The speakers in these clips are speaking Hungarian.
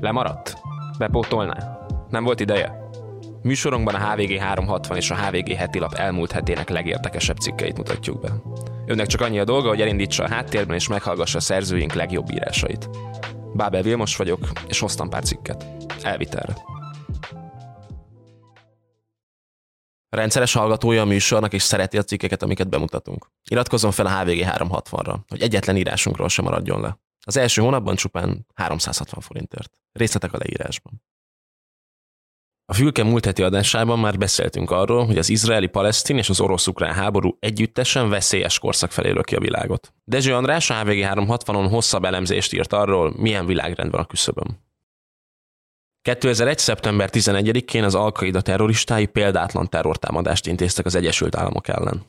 Lemaradt? Bepótolná? Nem volt ideje? Műsorunkban a HVG 360 és a HVG heti lap elmúlt hetének legérdekesebb cikkeit mutatjuk be. Önnek csak annyi a dolga, hogy elindítsa a háttérben és meghallgassa a szerzőink legjobb írásait. Bábel Vilmos vagyok, és hoztam pár cikket. Elvitelre. Rendszeres hallgatója a műsornak és szereti a cikkeket, amiket bemutatunk. Iratkozzon fel a HVG 360-ra, hogy egyetlen írásunkról sem maradjon le. Az első hónapban csupán 360 forintért. Részletek a leírásban. A Fülke múlt heti adásában már beszéltünk arról, hogy az izraeli-palesztin és az orosz-ukrán háború együttesen veszélyes korszak felé löki a világot. Dezső András a HVG 360-on hosszabb elemzést írt arról, milyen világrend van a küszöbön. 2001. szeptember 11-én az Al-Qaida terroristái példátlan terrortámadást intéztek az Egyesült Államok ellen.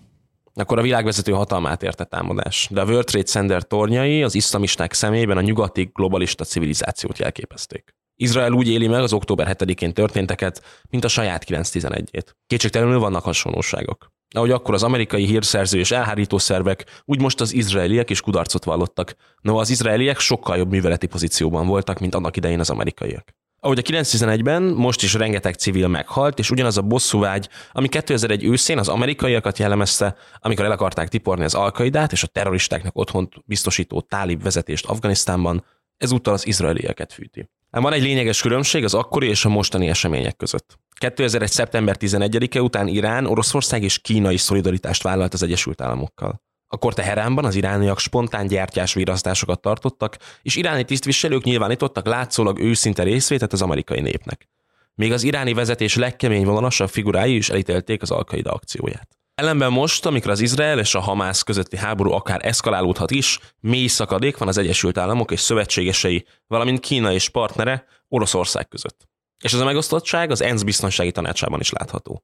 Akkor a világvezető hatalmát érte támadás, de a World Trade Center tornyai az iszlamisták szemében a nyugati globalista civilizációt jelképezték. Izrael úgy éli meg az október 7-én történteket, mint a saját 9-11-ét. Kétségtelenül vannak hasonlóságok. Ahogy akkor az amerikai hírszerző és elhárító szervek, úgy most az izraeliek is kudarcot vallottak. No, az izraeliek sokkal jobb műveleti pozícióban voltak, mint annak idején az amerikaiak. Ahogy a 911-ben most is rengeteg civil meghalt, és ugyanaz a bosszúvágy, ami 2001 őszén az amerikaiakat jellemezte, amikor el akarták tiporni az alkaidát és a terroristáknak otthont biztosító tálib vezetést Afganisztánban, ezúttal az izraelieket fűti. Ám van egy lényeges különbség az akkori és a mostani események között. 2001. szeptember 11-e után Irán, Oroszország és Kína is szolidaritást vállalt az Egyesült Államokkal. Akkor Teheránban az irániak spontán gyertyás virasztásokat tartottak, és iráni tisztviselők nyilvánítottak látszólag őszinte részvétet az amerikai népnek. Még az iráni vezetés legkemény vonalasabb figurái is elítélték az alkaida akcióját. Ellenben most, amikor az Izrael és a Hamász közötti háború akár eszkalálódhat is, mély szakadék van az Egyesült Államok és szövetségesei, valamint Kína és partnere Oroszország között. És ez a megosztottság az ENSZ biztonsági tanácsában is látható.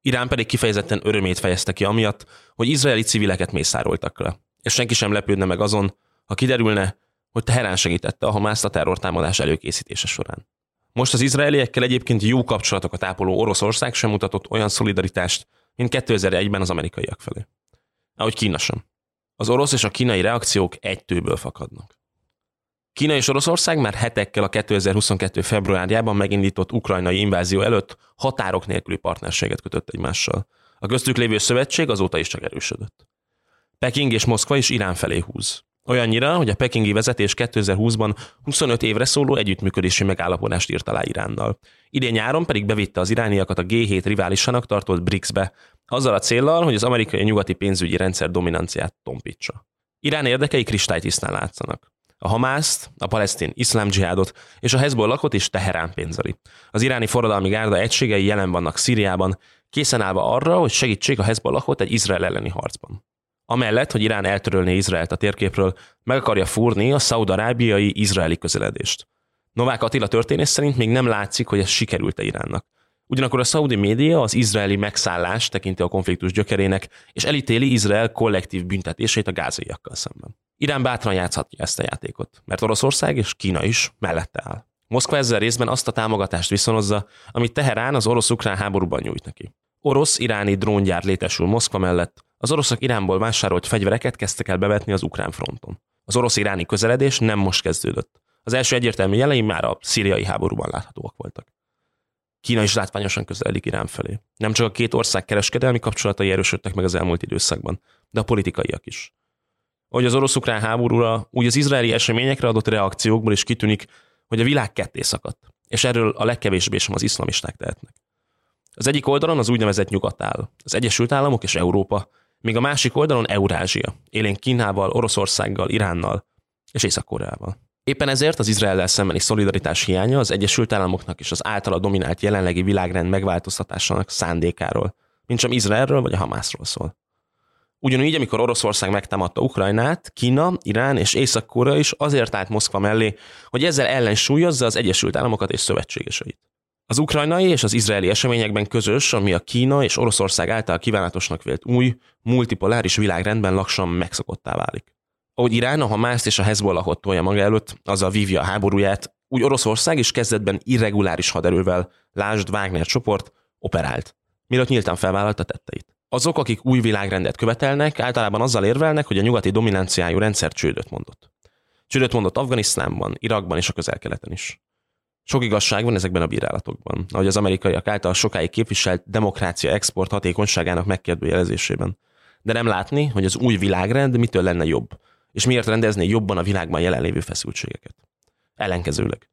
Irán pedig kifejezetten örömét fejezte ki amiatt, hogy izraeli civileket mészároltak le. És senki sem lepődne meg azon, ha kiderülne, hogy Teherán segítette a Hamászt a terrortámadás előkészítése során. Most az izraeliekkel egyébként jó kapcsolatokat ápoló Oroszország sem mutatott olyan szolidaritást, mint 2001-ben az amerikaiak felé. Ahogy Kína sem. Az orosz és a kínai reakciók egy tőből fakadnak. Kína és Oroszország már hetekkel a 2022. februárjában megindított ukrajnai invázió előtt határok nélküli partnerséget kötött egymással. A köztük lévő szövetség azóta is csak erősödött. Peking és Moszkva is Irán felé húz. Olyannyira, hogy a pekingi vezetés 2020-ban 25 évre szóló együttműködési megállapodást írt alá Iránnal. Idén nyáron pedig bevitte az irániakat a G7 riválisának tartott BRICS-be, azzal a céllal, hogy az amerikai nyugati pénzügyi rendszer dominanciát tompítsa. Irán érdekei kristálytisztán látszanak. A Hamászt, a palesztin iszlám dzsihádot és a Hezbollahot is Teherán pénzeli. Az iráni forradalmi gárda egységei jelen vannak Szíriában, készen állva arra, hogy segítsék a Hezbollahot egy Izrael elleni harcban. Amellett, hogy Irán eltörölné Izraelt a térképről, meg akarja fúrni a szaudarábiai izraeli közeledést. Novák Attila történész szerint még nem látszik, hogy ez sikerült-e Iránnak. Ugyanakkor a szaudi média az izraeli megszállást tekinti a konfliktus gyökerének, és elítéli Izrael kollektív büntetését a gázaiakkal szemben. Irán bátran játszhatja ezt a játékot, mert Oroszország és Kína is mellette áll. Moszkva ezzel részben azt a támogatást viszonozza, amit Teherán az orosz-ukrán háborúban nyújt neki. Orosz-iráni dróngyár létesül Moszkva mellett, az oroszok Iránból vásárolt fegyvereket kezdtek el bevetni az ukrán fronton. Az orosz-iráni közeledés nem most kezdődött. Az első egyértelmű jelei már a szíriai háborúban láthatóak voltak. Kína is látványosan közeledik Irán felé. Nem csak a két ország kereskedelmi kapcsolatai erősödtek meg az elmúlt időszakban, de a politikaiak is. Ahogy az orosz-ukrán háborúra, úgy az izraeli eseményekre adott reakciókból is kitűnik, hogy a világ ketté szakadt, és erről a legkevésbé sem az iszlamisták tehetnek. Az egyik oldalon az úgynevezett nyugat áll, az Egyesült Államok és Európa, míg a másik oldalon Eurázsia, élén Kínával, Oroszországgal, Iránnal és Észak-Koreával. Éppen ezért az Izraellel szembeni szolidaritás hiánya az Egyesült Államoknak és az általa dominált jelenlegi világrend megváltoztatásának szándékáról, mint sem Izraelről vagy a Hamászról szól. Ugyanúgy, amikor Oroszország megtámadta Ukrajnát, Kína, Irán és Észak-Korea is azért állt Moszkva mellé, hogy ezzel ellensúlyozza az Egyesült Államokat és szövetségeseit. Az ukrajnai és az izraeli eseményekben közös, ami a Kína és Oroszország által kívánatosnak vélt új, multipoláris világrendben lassan megszokottá válik. Ahogy Irán a Hamászt és a Hezbollahot tolja maga előtt, azzal vívja a háborúját, úgy Oroszország is kezdetben irreguláris haderővel, lásd Wagner csoport, operált, mielőtt nyíltan felvállalta tetteit. Azok, akik új világrendet követelnek, általában azzal érvelnek, hogy a nyugati dominanciájú rendszer csődöt mondott. Csődöt mondott Afganisztánban, Irakban és a közel-keleten is. Sok igazság van ezekben a bírálatokban, ahogy az amerikaiak által sokáig képviselt demokrácia export hatékonyságának megkérdőjelezésében. De nem látni, hogy az új világrend mitől lenne jobb, és miért rendezné jobban a világban jelenlévő feszültségeket. Ellenkezőleg.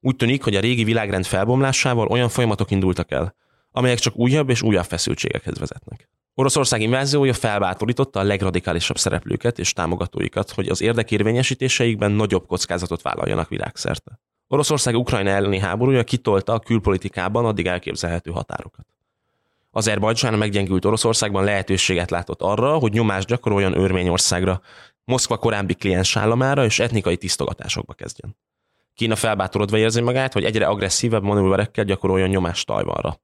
Úgy tűnik, hogy a régi világrend felbomlásával olyan folyamatok indultak el, amelyek csak újabb és újabb feszültségekhez vezetnek. Oroszország inváziója felbátorította a legradikálisabb szereplőket és támogatóikat, hogy az érdekérvényesítéseikben nagyobb kockázatot vállaljanak világszerte. Oroszország Ukrajna elleni háborúja kitolta a külpolitikában addig elképzelhető határokat. Azerbajdzsán a meggyengült Oroszországban lehetőséget látott arra, hogy nyomást gyakoroljon Örményországra, Moszkva korábbi kliens államára és etnikai tisztogatásokba kezdjen. Kína felbátorodva érzi magát, hogy egyre agresszívebb manőverekkel gyakoroljon nyomást Tajvanra.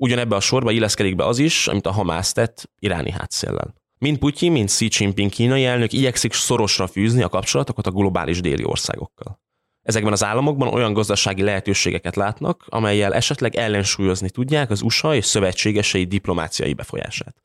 Ugyanebbe a sorba illeszkedik be az is, amit a Hamász tett iráni hátszéllel. Mind Putyin, mind Xi Jinping kínai elnök igyekszik szorosra fűzni a kapcsolatokat a globális déli országokkal. Ezekben az államokban olyan gazdasági lehetőségeket látnak, amelyel esetleg ellensúlyozni tudják az USA és szövetségesei diplomáciai befolyását.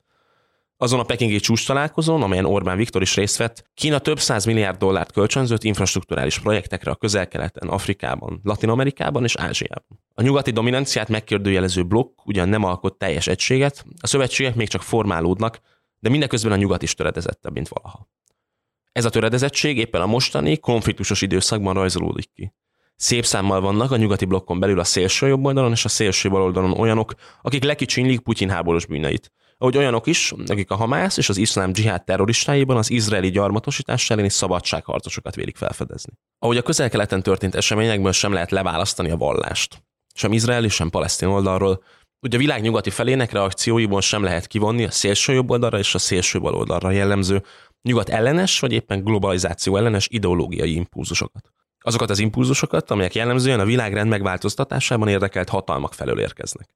Azon a pekingi csúcs találkozón, amelyen Orbán Viktor is részt vett, Kína több száz milliárd dollárt kölcsönzött infrastruktúrális projektekre a közel-keleten, Afrikában, Latin-Amerikában és Ázsiában. A nyugati dominanciát megkérdőjelező blokk ugyan nem alkot teljes egységet, a szövetségek még csak formálódnak, de mindeközben a nyugat is töredezettebb, mint valaha. Ez a töredezettség éppen a mostani, konfliktusos időszakban rajzolódik ki. Szép számmal vannak a nyugati blokkon belül a szélső jobb oldalon és a szélső bal oldalon olyanok, akik lekicsinylik Putyin háborús bűneit. Ahogy olyanok is, akik a Hamász és az iszlám dzsihád terroristáiban az izraeli gyarmatosítás elleni szabadságharcosokat vélik felfedezni. Ahogy a közel-keleten történt eseményekből sem lehet leválasztani a vallást. Sem izraeli, sem palesztin oldalról, Ugye a világ nyugati felének reakcióiból sem lehet kivonni a szélső jobb oldalra és a szélső bal oldalra jellemző nyugat ellenes, vagy éppen globalizáció ellenes ideológiai impulzusokat. Azokat az impulzusokat, amelyek jellemzően a világrend megváltoztatásában érdekelt hatalmak felől érkeznek.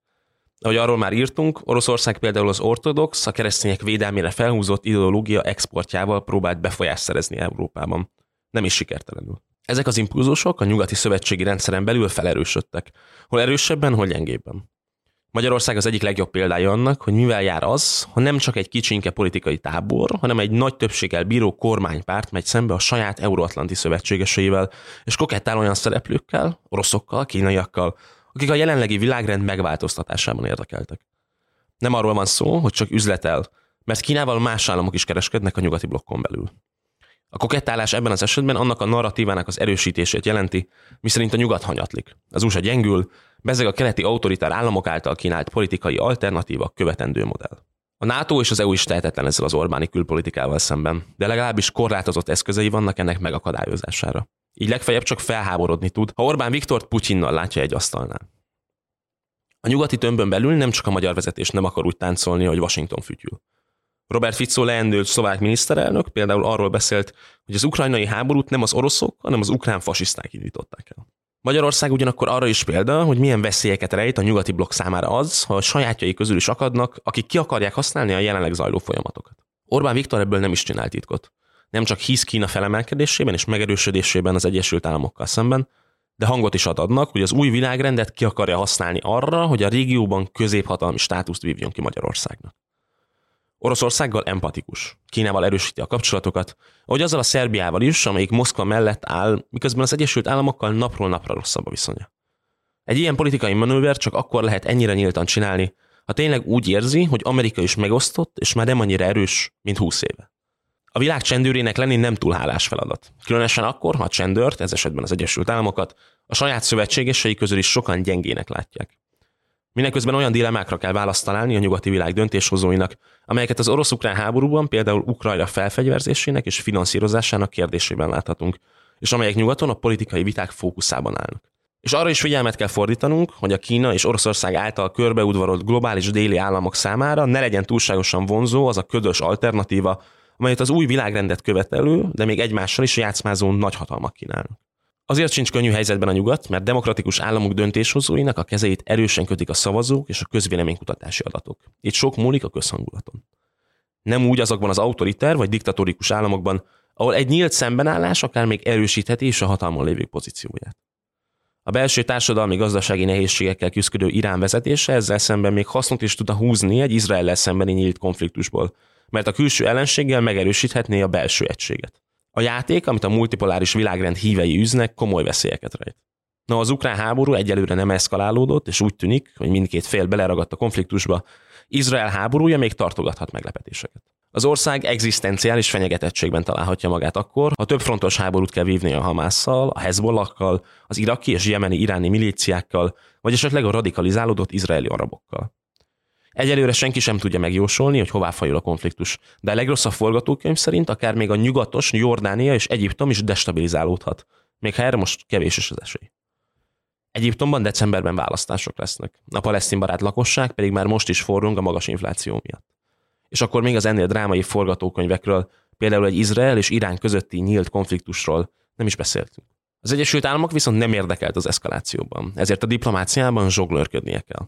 Ahogy arról már írtunk, Oroszország például az ortodox, a keresztények védelmére felhúzott ideológia exportjával próbált befolyást szerezni Európában. Nem is sikertelenül. Ezek az impulzusok a nyugati szövetségi rendszeren belül felerősödtek, hol erősebben, hol gyengébben. Magyarország az egyik legjobb példája annak, hogy mivel jár az, ha nem csak egy kicsinke politikai tábor, hanem egy nagy többséggel bíró kormánypárt megy szembe a saját euróatlanti szövetségeseivel, és kokettál olyan szereplőkkel, oroszokkal, kínaiakkal, akik a jelenlegi világrend megváltoztatásában érdekeltek. Nem arról van szó, hogy csak üzletel, mert Kínával más államok is kereskednek a nyugati blokkon belül. A kokettálás ebben az esetben annak a narratívának az erősítését jelenti, miszerint a nyugat hanyatlik. Az USA gyengül, bezeg a keleti autoritár államok által kínált politikai alternatíva követendő modell. A NATO és az EU is tehetetlen ezzel az Orbáni külpolitikával szemben, de legalábbis korlátozott eszközei vannak ennek megakadályozására. Így legfeljebb csak felháborodni tud, ha Orbán Viktort Putyinnal látja egy asztalnál. A nyugati tömbön belül nem csak a magyar vezetés nem akar úgy táncolni, hogy Washington fütyül. Robert Fico leendőlt szlovák miniszterelnök például arról beszélt, hogy az ukrajnai háborút nem az oroszok, hanem az ukrán fasiszták indították el. Magyarország ugyanakkor arra is példa, hogy milyen veszélyeket rejt a nyugati blokk számára az, ha a sajátjai közül is akadnak, akik ki akarják használni a jelenleg zajló folyamatokat. Orbán Viktor ebből nem is csinált titkot. Nem csak hisz Kína felemelkedésében és megerősödésében az Egyesült Államokkal szemben, de hangot is ad adnak, hogy az új világrendet ki akarja használni arra, hogy a régióban középhatalmi státuszt vívjon ki Magyarországnak. Oroszországgal empatikus. Kínával erősíti a kapcsolatokat, ahogy azzal a Szerbiával is, amelyik Moszkva mellett áll, miközben az Egyesült Államokkal napról napra rosszabb a viszonya. Egy ilyen politikai manőver csak akkor lehet ennyire nyíltan csinálni, ha tényleg úgy érzi, hogy Amerika is megosztott, és már nem annyira erős, mint 20 éve. A világ csendőrének lenni nem túl hálás feladat. Különösen akkor, ha a csendőrt, ez esetben az Egyesült Államokat, a saját szövetségesei közül is sokan gyengének látják. Mindeközben olyan dilemákra kell választ találni a nyugati világ döntéshozóinak, amelyeket az orosz-ukrán háborúban például Ukrajna felfegyverzésének és finanszírozásának kérdésében láthatunk, és amelyek nyugaton a politikai viták fókuszában állnak. És arra is figyelmet kell fordítanunk, hogy a Kína és Oroszország által körbeudvarolt globális déli államok számára ne legyen túlságosan vonzó az a ködös alternatíva, amelyet az új világrendet követelő, de még egymással is játszmázó nagyhatalmak kínálnak. Azért sincs könnyű helyzetben a nyugat, mert demokratikus államok döntéshozóinak a kezeit erősen kötik a szavazók és a közvéleménykutatási adatok. Itt sok múlik a közhangulaton. Nem úgy azokban az autoriter vagy diktatórikus államokban, ahol egy nyílt szembenállás akár még erősítheti is a hatalmon lévő pozícióját. A belső társadalmi gazdasági nehézségekkel küzdő Irán vezetése ezzel szemben még hasznot is tudna húzni egy Izrael szembeni nyílt konfliktusból, mert a külső ellenséggel megerősíthetné a belső egységet. A játék, amit a multipoláris világrend hívei üznek, komoly veszélyeket rejt. Na, az ukrán háború egyelőre nem eszkalálódott, és úgy tűnik, hogy mindkét fél beleragadt a konfliktusba, Izrael háborúja még tartogathat meglepetéseket. Az ország egzisztenciális fenyegetettségben találhatja magát akkor, ha több frontos háborút kell vívni a Hamásszal, a Hezbollakkal, az iraki és jemeni iráni milíciákkal, vagy esetleg a radikalizálódott izraeli arabokkal. Egyelőre senki sem tudja megjósolni, hogy hová fajul a konfliktus, de a legrosszabb forgatókönyv szerint akár még a nyugatos, Jordánia és Egyiptom is destabilizálódhat, még ha erre most kevés is az esély. Egyiptomban decemberben választások lesznek. A palesztin barát lakosság pedig már most is forrong a magas infláció miatt. És akkor még az ennél drámai forgatókönyvekről, például egy Izrael és Irán közötti nyílt konfliktusról nem is beszéltünk. Az Egyesült Államok viszont nem érdekelt az eszkalációban, ezért a diplomáciában zsoglőrködnie kell.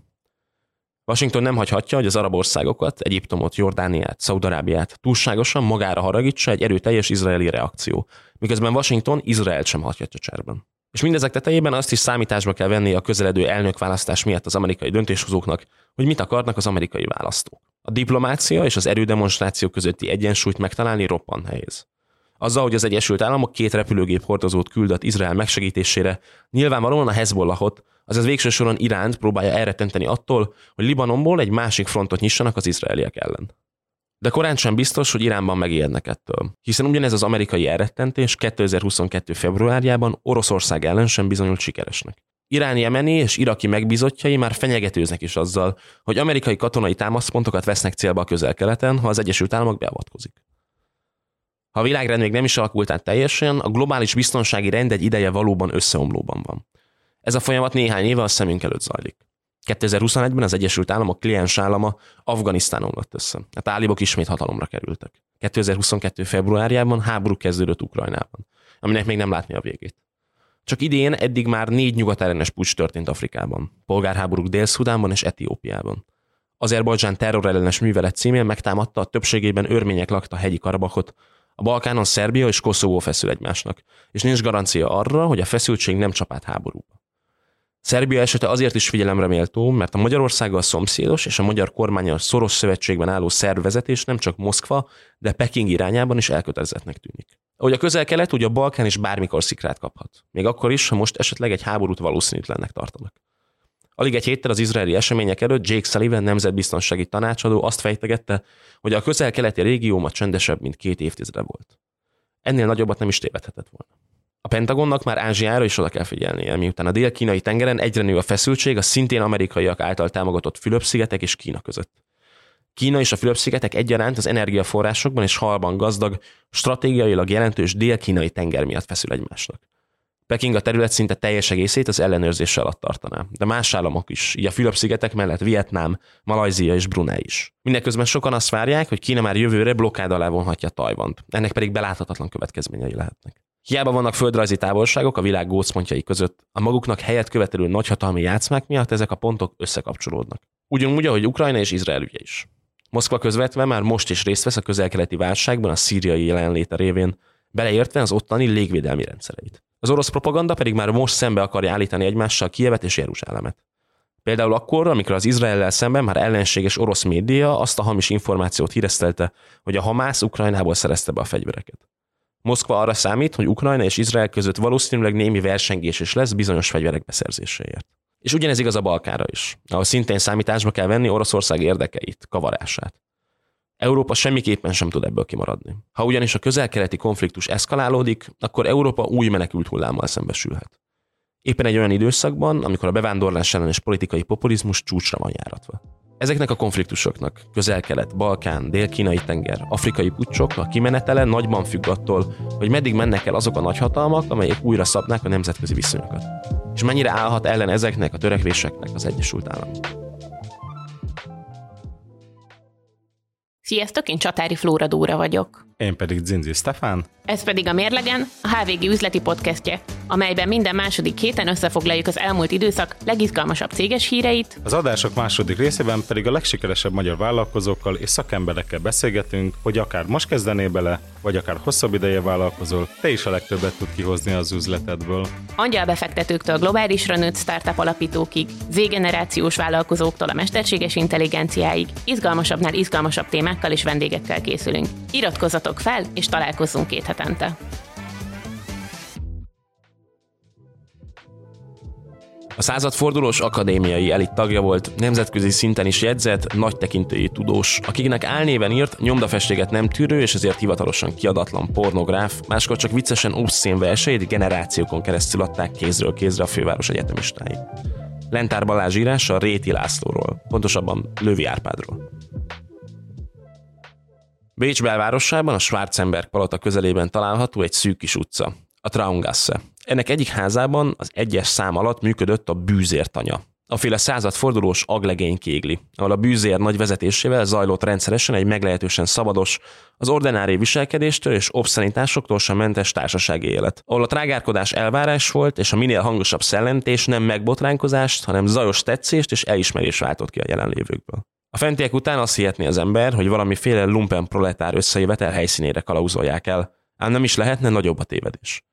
Washington nem hagyhatja, hogy az arab országokat, Egyiptomot, Jordániát, Szaudarábiát túlságosan magára haragítsa egy erőteljes izraeli reakció, miközben Washington Izraelt sem hagyhatja cserben. És mindezek tetejében azt is számításba kell venni a közeledő elnökválasztás miatt az amerikai döntéshozóknak, hogy mit akarnak az amerikai választók. A diplomácia és az erődemonstráció közötti egyensúlyt megtalálni roppan nehéz. Azzal, hogy az Egyesült Államok két repülőgép hordozót küldött Izrael megsegítésére, nyilvánvalóan a Hezbollahot, azaz végső soron Iránt próbálja elrettenteni attól, hogy Libanonból egy másik frontot nyissanak az izraeliek ellen. De korán sem biztos, hogy Iránban megijednek ettől, hiszen ugyanez az amerikai elrettentés 2022. februárjában Oroszország ellen sem bizonyult sikeresnek. Irán jemeni és iraki megbizotjai már fenyegetőznek is azzal, hogy amerikai katonai támaszpontokat vesznek célba a közel-keleten, ha az Egyesült Államok beavatkozik. Ha a világrend még nem is alakult át teljesen, a globális biztonsági rend egy ideje valóban összeomlóban van. Ez a folyamat néhány éve a szemünk előtt zajlik. 2021-ben az Egyesült Államok kliens állama Afganisztán omlott össze. A tálibok ismét hatalomra kerültek. 2022. februárjában háború kezdődött Ukrajnában, aminek még nem látni a végét. Csak idén eddig már négy nyugatellenes pucs történt Afrikában. Polgárháborúk Dél-Szudánban és Etiópiában. Azerbajdzsán terrorellenes művelet címén megtámadta a többségében örmények lakta hegyi Karabakot, a Balkánon Szerbia és Koszovó feszül egymásnak, és nincs garancia arra, hogy a feszültség nem csapát háborúba. Szerbia esete azért is figyelemre méltó, mert a Magyarországgal szomszédos és a magyar kormányal szoros szövetségben álló szervezetés nem csak Moszkva, de Peking irányában is elkötelezettnek tűnik. Ahogy a közel-kelet, úgy a Balkán is bármikor szikrát kaphat. Még akkor is, ha most esetleg egy háborút valószínűtlennek tartanak. Alig egy héttel az izraeli események előtt Jake Sullivan nemzetbiztonsági tanácsadó azt fejtegette, hogy a közel-keleti régió ma csendesebb, mint két évtizede volt. Ennél nagyobbat nem is tévedhetett volna. A Pentagonnak már Ázsiára is oda kell figyelnie, miután a dél-kínai tengeren egyre nő a feszültség a szintén amerikaiak által támogatott Fülöp-szigetek és Kína között. Kína és a Fülöp-szigetek egyaránt az energiaforrásokban és halban gazdag, stratégiailag jelentős dél-kínai tenger miatt feszül egymásnak. Peking a terület szinte teljes egészét az ellenőrzése alatt tartaná, de más államok is, így a Fülöp-szigetek mellett Vietnám, Malajzia és Brunei is. Mindeközben sokan azt várják, hogy Kína már jövőre blokkád alá vonhatja Tajvant, ennek pedig beláthatatlan következményei lehetnek. Hiába vannak földrajzi távolságok a világ gócpontjai között, a maguknak helyet követelő nagyhatalmi játszmák miatt ezek a pontok összekapcsolódnak. Ugyanúgy, ahogy Ukrajna és Izrael ügye is. Moszkva közvetve már most is részt vesz a közelkeleti válságban a szíriai jelenléte révén, beleértve az ottani légvédelmi rendszereit. Az orosz propaganda pedig már most szembe akarja állítani egymással Kievet és Jeruzsálemet. Például akkor, amikor az Izraellel szemben már ellenséges orosz média azt a hamis információt híresztelte, hogy a Hamász Ukrajnából szerezte be a fegyvereket. Moszkva arra számít, hogy Ukrajna és Izrael között valószínűleg némi versengés is lesz bizonyos fegyverek beszerzéséért. És ugyanez igaz a Balkára is, ahol szintén számításba kell venni Oroszország érdekeit, kavarását. Európa semmiképpen sem tud ebből kimaradni. Ha ugyanis a közel-keleti konfliktus eszkalálódik, akkor Európa új menekült hullámmal szembesülhet. Éppen egy olyan időszakban, amikor a bevándorlás ellenes politikai populizmus csúcsra van járatva. Ezeknek a konfliktusoknak közel-kelet, Balkán, dél-kínai tenger, afrikai pucsok a kimenetele nagyban függ attól, hogy meddig mennek el azok a nagyhatalmak, amelyek újra szabnák a nemzetközi viszonyokat. És mennyire állhat ellen ezeknek a törekvéseknek az Egyesült Államok. Sziasztok, én Csatári Flóra Dóra vagyok. Én pedig Zinzi Stefán. Ez pedig a Mérlegen, a HVG üzleti podcastje, amelyben minden második héten összefoglaljuk az elmúlt időszak legizgalmasabb céges híreit. Az adások második részében pedig a legsikeresebb magyar vállalkozókkal és szakemberekkel beszélgetünk, hogy akár most kezdenél bele, vagy akár hosszabb ideje vállalkozol, te is a legtöbbet tud kihozni az üzletedből. Angyalbefektetőktől globálisra nőtt startup alapítókig, Z-generációs vállalkozóktól a mesterséges intelligenciáig, izgalmasabbnál izgalmasabb témákkal és vendégekkel készülünk. Iratkozzatok fel, és találkozzunk két hetente. A századfordulós akadémiai elit tagja volt, nemzetközi szinten is jegyzett, nagy tekintői tudós, akiknek álnéven írt, nyomdafestéget nem tűrő és ezért hivatalosan kiadatlan pornográf, máskor csak viccesen obszén verseit generációkon keresztül adták kézről kézre a főváros egyetemistái. Lentár Balázs írása Réti Lászlóról, pontosabban Lövi Árpádról. Bécs belvárosában, a Schwarzenberg palota közelében található egy szűk kis utca, a Traungasse. Ennek egyik házában az egyes szám alatt működött a bűzértanya, a féle századfordulós aglegény kégli, ahol a bűzér nagy vezetésével zajlott rendszeresen egy meglehetősen szabados, az ordinári viselkedéstől és obszenitásoktól sem mentes társasági élet, ahol a trágárkodás elvárás volt, és a minél hangosabb szellentés nem megbotránkozást, hanem zajos tetszést és elismerés váltott ki a jelenlévőkből. A fentiek után azt hihetné az ember, hogy valamiféle lumpen proletár összejövetel helyszínére kalauzolják el, ám nem is lehetne nagyobb a tévedés.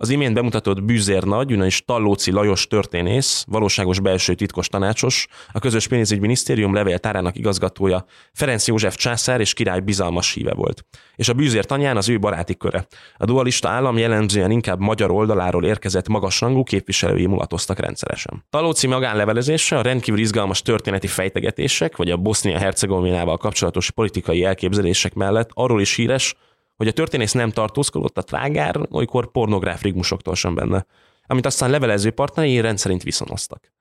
Az imént bemutatott Bűzér Nagy, ugyanis Tallóci Lajos történész, valóságos belső titkos tanácsos, a közös pénzügyminisztérium levéltárának igazgatója, Ferenc József császár és király bizalmas híve volt. És a Bűzér tanyán az ő baráti köre. A dualista állam jellemzően inkább magyar oldaláról érkezett magasrangú képviselői mulatoztak rendszeresen. Talóci magánlevelezése a rendkívül izgalmas történeti fejtegetések, vagy a Bosznia-Hercegovinával kapcsolatos politikai elképzelések mellett arról is híres, hogy a történész nem tartózkodott a trágár, olykor pornográf rigmusoktól sem benne, amit aztán levelező partnerei rendszerint viszonoztak.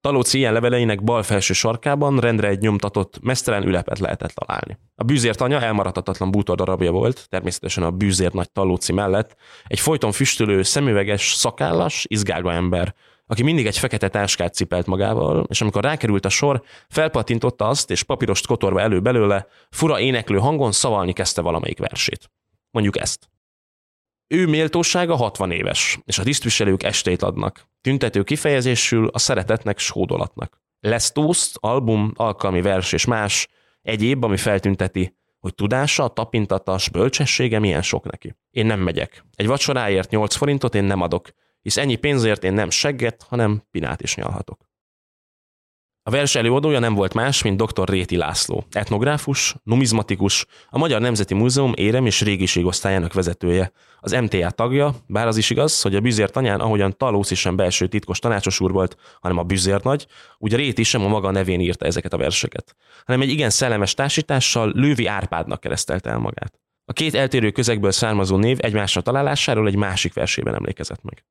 Talóci ilyen leveleinek bal felső sarkában rendre egy nyomtatott, mesztelen ülepet lehetett találni. A bűzért anya elmaradhatatlan bútor darabja volt, természetesen a bűzért nagy Talóci mellett, egy folyton füstölő, szemüveges, szakállas, izgága ember, aki mindig egy fekete táskát cipelt magával, és amikor rákerült a sor, felpatintotta azt, és papírost kotorva elő belőle, fura éneklő hangon szavalni kezdte valamelyik versét. Mondjuk ezt. Ő méltósága 60 éves, és a tisztviselők estét adnak. Tüntető kifejezésül a szeretetnek sódolatnak. Lesz tószt, album, alkalmi vers és más, egyéb, ami feltünteti, hogy tudása, tapintata, bölcsessége milyen sok neki. Én nem megyek. Egy vacsoráért 8 forintot én nem adok hisz ennyi pénzért én nem segget, hanem pinát is nyalhatok. A vers előadója nem volt más, mint dr. Réti László, etnográfus, numizmatikus, a Magyar Nemzeti Múzeum érem és régiségosztályának vezetője, az MTA tagja, bár az is igaz, hogy a Büzér tanyán, ahogyan Talószi sem belső titkos tanácsos úr volt, hanem a Büzér nagy, úgy Réti sem a maga nevén írta ezeket a verseket, hanem egy igen szellemes társítással Lővi Árpádnak keresztelte el magát. A két eltérő közegből származó név egymásra találásáról egy másik versében emlékezett meg.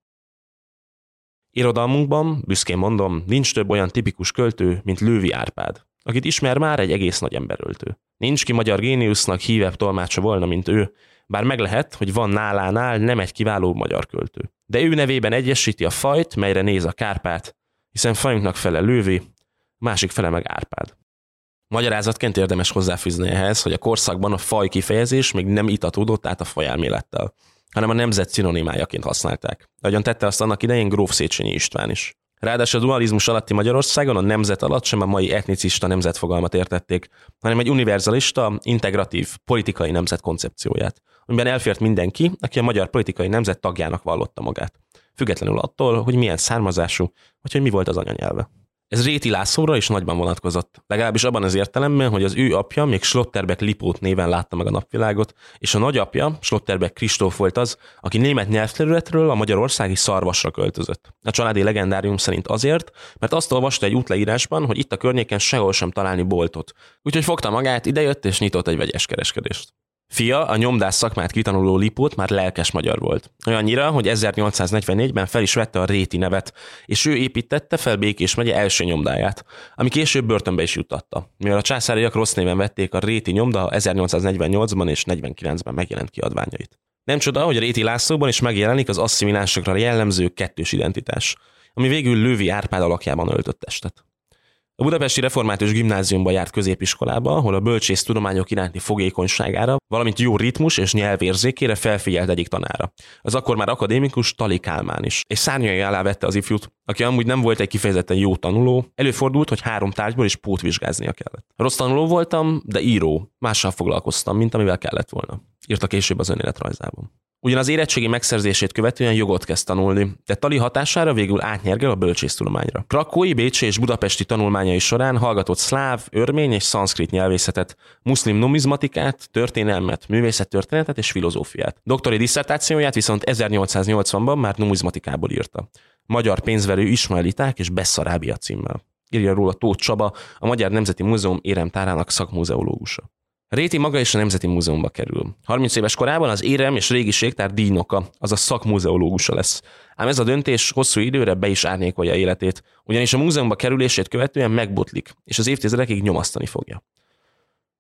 Irodalmunkban, büszkén mondom, nincs több olyan tipikus költő, mint Lővi Árpád, akit ismer már egy egész nagy emberöltő. Nincs ki magyar géniusznak hívebb tolmácsa volna, mint ő, bár meg lehet, hogy van nálánál nem egy kiváló magyar költő. De ő nevében egyesíti a fajt, melyre néz a Kárpát, hiszen fajunknak fele Lővi, másik fele meg Árpád. Magyarázatként érdemes hozzáfűzni ehhez, hogy a korszakban a faj kifejezés még nem itatódott át a fajelmélettel hanem a nemzet szinonimájaként használták. Ahogyan tette azt annak idején Gróf Széchenyi István is. Ráadásul a dualizmus alatti Magyarországon a nemzet alatt sem a mai etnicista nemzetfogalmat értették, hanem egy univerzalista, integratív, politikai nemzet koncepcióját, amiben elfért mindenki, aki a magyar politikai nemzet tagjának vallotta magát, függetlenül attól, hogy milyen származású, vagy hogy mi volt az anyanyelve. Ez Réti Lászlóra is nagyban vonatkozott, legalábbis abban az értelemben, hogy az ő apja még Slotterbeck Lipót néven látta meg a napvilágot, és a nagyapja, Slotterbeck Kristóf volt az, aki német nyelvterületről a magyarországi szarvasra költözött. A családi legendárium szerint azért, mert azt olvasta egy útleírásban, hogy itt a környéken sehol sem találni boltot. Úgyhogy fogta magát, idejött és nyitott egy vegyes kereskedést. Fia, a nyomdás szakmát kitanuló Lipót már lelkes magyar volt. Olyannyira, hogy 1844-ben fel is vette a Réti nevet, és ő építette fel Békés megye első nyomdáját, ami később börtönbe is juttatta. Mivel a császáriak rossz néven vették a Réti nyomda 1848-ban és 49-ben megjelent kiadványait. Nem csoda, hogy a Réti Lászlóban is megjelenik az asszimilásokra jellemző kettős identitás, ami végül Lővi Árpád alakjában öltött testet. A Budapesti Református Gimnáziumba járt középiskolába, ahol a bölcsész tudományok iránti fogékonyságára, valamint jó ritmus és nyelvérzékére felfigyelt egyik tanára. Az akkor már akadémikus Tali Kálmán is, és szárnyai alá vette az ifjút, aki amúgy nem volt egy kifejezetten jó tanuló, előfordult, hogy három tárgyból is pótvizsgáznia kellett. Rossz tanuló voltam, de író, mással foglalkoztam, mint amivel kellett volna. Írta később az önéletrajzában. Ugyan az érettségi megszerzését követően jogot kezd tanulni, de Tali hatására végül átnyergel a bölcsésztudományra. Krakói, Bécsi és budapesti tanulmányai során hallgatott szláv, örmény és szanszkrit nyelvészetet, muszlim numizmatikát, történelmet, művészettörténetet és filozófiát. Doktori disszertációját viszont 1880-ban már numizmatikából írta. Magyar pénzverő Ismaeliták és Bessarábia címmel. Írja róla Tóth Csaba, a Magyar Nemzeti Múzeum éremtárának szakmúzeológusa. Réti maga is a Nemzeti Múzeumba kerül. 30 éves korában az érem és régiségtár díjnoka, azaz szakmúzeológusa lesz. Ám ez a döntés hosszú időre be is árnyékolja életét, ugyanis a múzeumba kerülését követően megbotlik, és az évtizedekig nyomasztani fogja.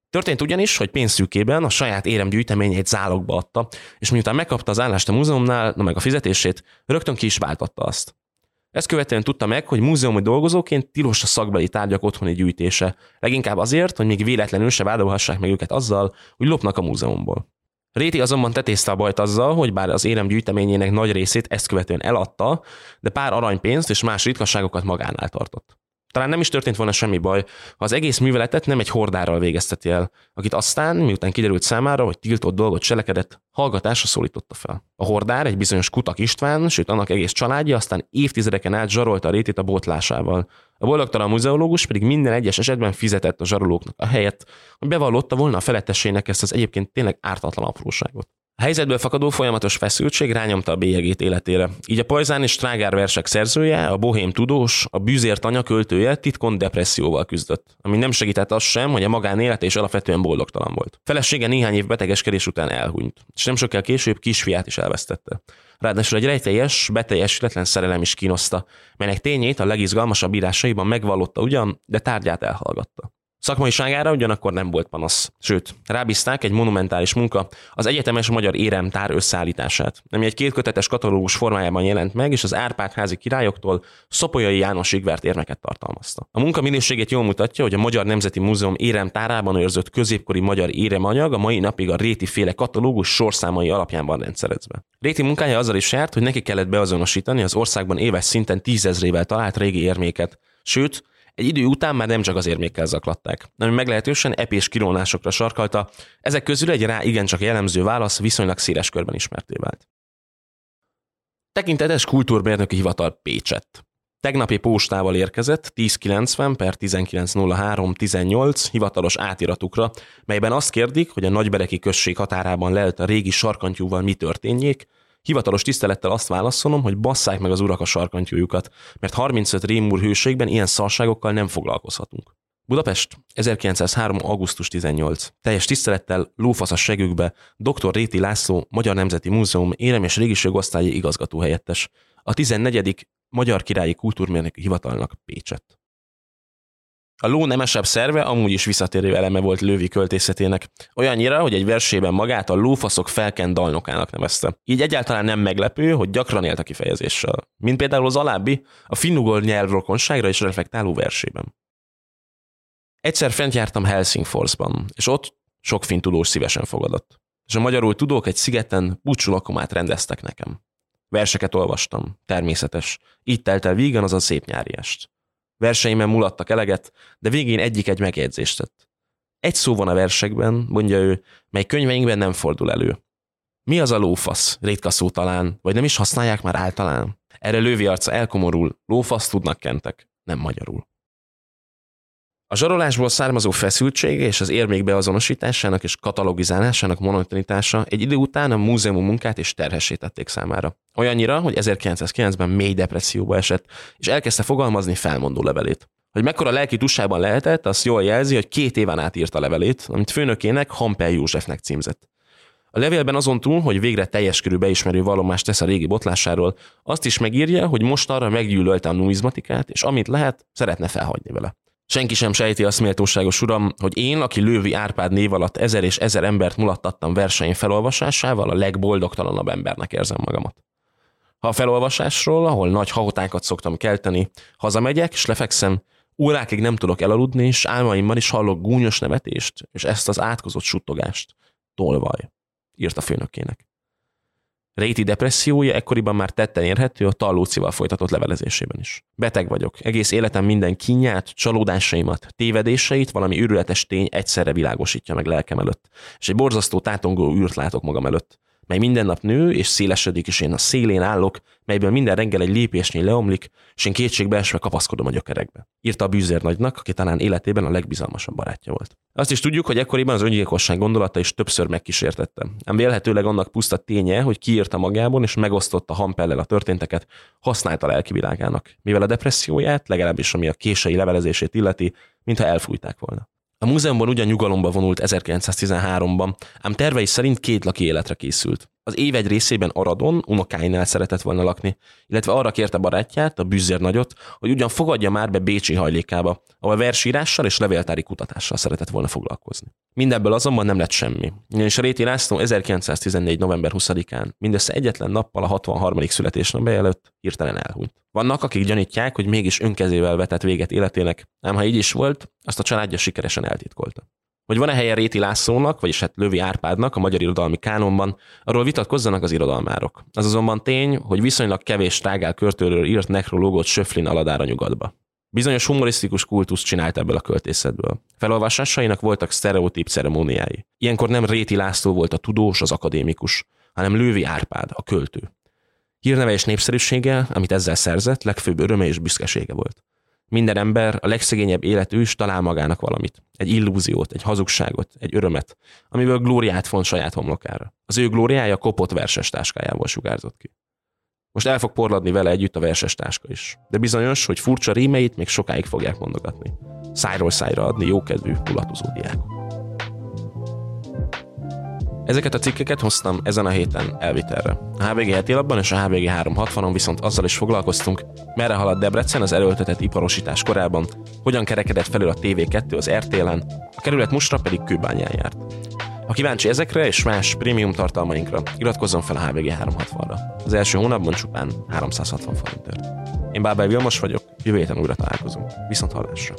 Történt ugyanis, hogy pénzszűkében a saját érem gyűjteményét zálogba adta, és miután megkapta az állást a múzeumnál, na meg a fizetését, rögtön ki is váltotta azt. Ezt követően tudta meg, hogy múzeumi dolgozóként tilos a szakbeli tárgyak otthoni gyűjtése, leginkább azért, hogy még véletlenül se vádolhassák meg őket azzal, hogy lopnak a múzeumból. Réti azonban tetézte a bajt azzal, hogy bár az érem gyűjteményének nagy részét ezt követően eladta, de pár aranypénzt és más ritkaságokat magánál tartott. Talán nem is történt volna semmi baj, ha az egész műveletet nem egy hordárral végezteti el, akit aztán, miután kiderült számára, hogy tiltott dolgot cselekedett, hallgatásra szólította fel. A hordár egy bizonyos Kutak István, sőt annak egész családja aztán évtizedeken át zsarolta a rétét a botlásával. A boldogtalan muzeológus pedig minden egyes esetben fizetett a zsarolóknak a helyet, hogy bevallotta volna a felettesének ezt az egyébként tényleg ártatlan apróságot. A helyzetből fakadó folyamatos feszültség rányomta a bélyegét életére. Így a Pajzán és Trágár versek szerzője, a bohém tudós, a bűzért anya költője titkon depresszióval küzdött, ami nem segített az sem, hogy a magánélete is alapvetően boldogtalan volt. Felesége néhány év betegeskedés után elhunyt, és nem sokkal később kisfiát is elvesztette. Ráadásul egy rejtélyes, beteljesületlen szerelem is kínoszta, melynek tényét a legizgalmasabb írásaiban megvallotta ugyan, de tárgyát elhallgatta. Szakmaiságára ugyanakkor nem volt panasz. Sőt, rábízták egy monumentális munka, az egyetemes magyar éremtár összeállítását, ami egy kétkötetes katalógus formájában jelent meg, és az Árpád-házi királyoktól Szopolyai Jánosig vert érmeket tartalmazta. A munka minőségét jól mutatja, hogy a Magyar Nemzeti Múzeum éremtárában őrzött középkori magyar éremanyag a mai napig a Réti féle katalógus sorszámai alapján van rendszerezve. Réti munkája azzal is járt, hogy neki kellett beazonosítani az országban éves szinten tízezrével talált régi érméket, sőt, egy idő után már nem csak az érmékkel zaklatták, ami meglehetősen epés kirólásokra sarkalta, ezek közül egy rá igencsak jellemző válasz viszonylag széles körben ismerté vált. Tekintetes kultúrmérnöki hivatal Pécsett. Tegnapi postával érkezett 1090 per 1903 18 hivatalos átiratukra, melyben azt kérdik, hogy a Nagybereki község határában lelt a régi sarkantyúval mi történjék, Hivatalos tisztelettel azt válaszolom, hogy basszák meg az urak a sarkantyújukat, mert 35 rémúr hőségben ilyen szarságokkal nem foglalkozhatunk. Budapest, 1903. augusztus 18. Teljes tisztelettel lófasz a segükbe dr. Réti László, Magyar Nemzeti Múzeum érem és régiség osztályi igazgató helyettes. A 14. Magyar Királyi Kultúrmérnöki Hivatalnak Pécset. A ló nemesebb szerve amúgy is visszatérő eleme volt Lővi költészetének, olyannyira, hogy egy versében magát a lófaszok felken dalnokának nevezte. Így egyáltalán nem meglepő, hogy gyakran élt a kifejezéssel. Mint például az alábbi, a finnugol nyelvrokonságra is reflektáló versében. Egyszer fent jártam Helsingforsban, és ott sok finn tudós szívesen fogadott. És a magyarul tudók egy szigeten búcsulakomát rendeztek nekem. Verseket olvastam, természetes. Így telt el vígan az a szép nyári est. Verseimen mulattak eleget, de végén egyik egy megjegyzést tett. Egy szó van a versekben, mondja ő, mely könyveinkben nem fordul elő. Mi az a lófasz? Ritka szó talán, vagy nem is használják már általán? Erre lővi arca elkomorul, lófasz tudnak kentek, nem magyarul. A zsarolásból származó feszültség és az érmék beazonosításának és katalogizálásának monotonitása egy idő után a múzeum munkát is terhesítették számára. Olyannyira, hogy 1909-ben mély depresszióba esett, és elkezdte fogalmazni felmondó levelét. Hogy mekkora lelki tusában lehetett, azt jól jelzi, hogy két éven át írta levelét, amit főnökének Hampel Józsefnek címzett. A levélben azon túl, hogy végre teljes körű beismerő vallomást tesz a régi botlásáról, azt is megírja, hogy most arra meggyűlölte a numizmatikát, és amit lehet, szeretne felhagyni vele. Senki sem sejti azt méltóságos uram, hogy én, aki Lővi Árpád név alatt ezer és ezer embert mulattattam verseny felolvasásával, a legboldogtalanabb embernek érzem magamat. Ha a felolvasásról, ahol nagy hahotákat szoktam kelteni, hazamegyek és lefekszem, órákig nem tudok elaludni, és álmaimmal is hallok gúnyos nevetést, és ezt az átkozott suttogást. Tolvaj, írta főnökének. Réti depressziója ekkoriban már tetten érhető a Tallócival folytatott levelezésében is. Beteg vagyok, egész életem minden kinyát, csalódásaimat, tévedéseit, valami őrületes tény egyszerre világosítja meg lelkem előtt, és egy borzasztó tátongó űrt látok magam előtt. Mely minden nap nő és szélesedik, és én a szélén állok, melyből minden reggel egy lépésnyi leomlik, és én kétségbe esve kapaszkodom a gyökerekbe. Írta a bűzér nagynak, aki talán életében a legbizalmasabb barátja volt. Azt is tudjuk, hogy ekkoriban az öngyilkosság gondolata is többször megkísértette. Ám vélhetőleg annak puszta ténye, hogy kiírta magából és megosztotta Hampellel a történteket, használta lelki világának, mivel a depresszióját, legalábbis ami a kései levelezését illeti, mintha elfújták volna. A múzeumban ugyan nyugalomba vonult 1913-ban, ám tervei szerint két laki életre készült. Az év egy részében Aradon, unokáinál szeretett volna lakni, illetve arra kérte barátját, a Büzzér nagyot, hogy ugyan fogadja már be Bécsi hajlékába, ahol versírással és levéltári kutatással szeretett volna foglalkozni. Mindebből azonban nem lett semmi, ugyanis Réti László 1914. november 20-án, mindössze egyetlen nappal a 63. születésnapja előtt hirtelen elhunyt. Vannak, akik gyanítják, hogy mégis önkezével vetett véget életének, ám ha így is volt, azt a családja sikeresen eltitkolta. Hogy van-e helye Réti Lászlónak, vagyis hát Lövi Árpádnak a magyar irodalmi kánonban, arról vitatkozzanak az irodalmárok. Az azonban tény, hogy viszonylag kevés trágál körtőről írt nekrológot Söflin aladára nyugatba. Bizonyos humorisztikus kultusz csinált ebből a költészetből. Felolvasásainak voltak sztereotíp ceremóniái. Ilyenkor nem Réti László volt a tudós, az akadémikus, hanem Lővi Árpád, a költő. Hírneve és népszerűsége, amit ezzel szerzett, legfőbb öröme és büszkesége volt. Minden ember, a legszegényebb életű talál magának valamit. Egy illúziót, egy hazugságot, egy örömet, amiből glóriát font saját homlokára. Az ő glóriája kopott verses táskájából sugárzott ki. Most el fog porladni vele együtt a verses táska is. De bizonyos, hogy furcsa rímeit még sokáig fogják mondogatni. Szájról szájra adni jókedvű, kulatozó diákok. Ezeket a cikkeket hoztam ezen a héten elvitelre. A HBG heti lapban és a HBG 360-on viszont azzal is foglalkoztunk, merre halad Debrecen az erőltetett iparosítás korában, hogyan kerekedett felül a TV2 az RTL-en, a kerület mostra pedig kőbányán járt. Ha kíváncsi ezekre és más prémium tartalmainkra, iratkozzon fel a HBG 360-ra. Az első hónapban csupán 360 forintért. Én Bábel Vilmos vagyok, jövő héten újra találkozunk. Viszont hallásra!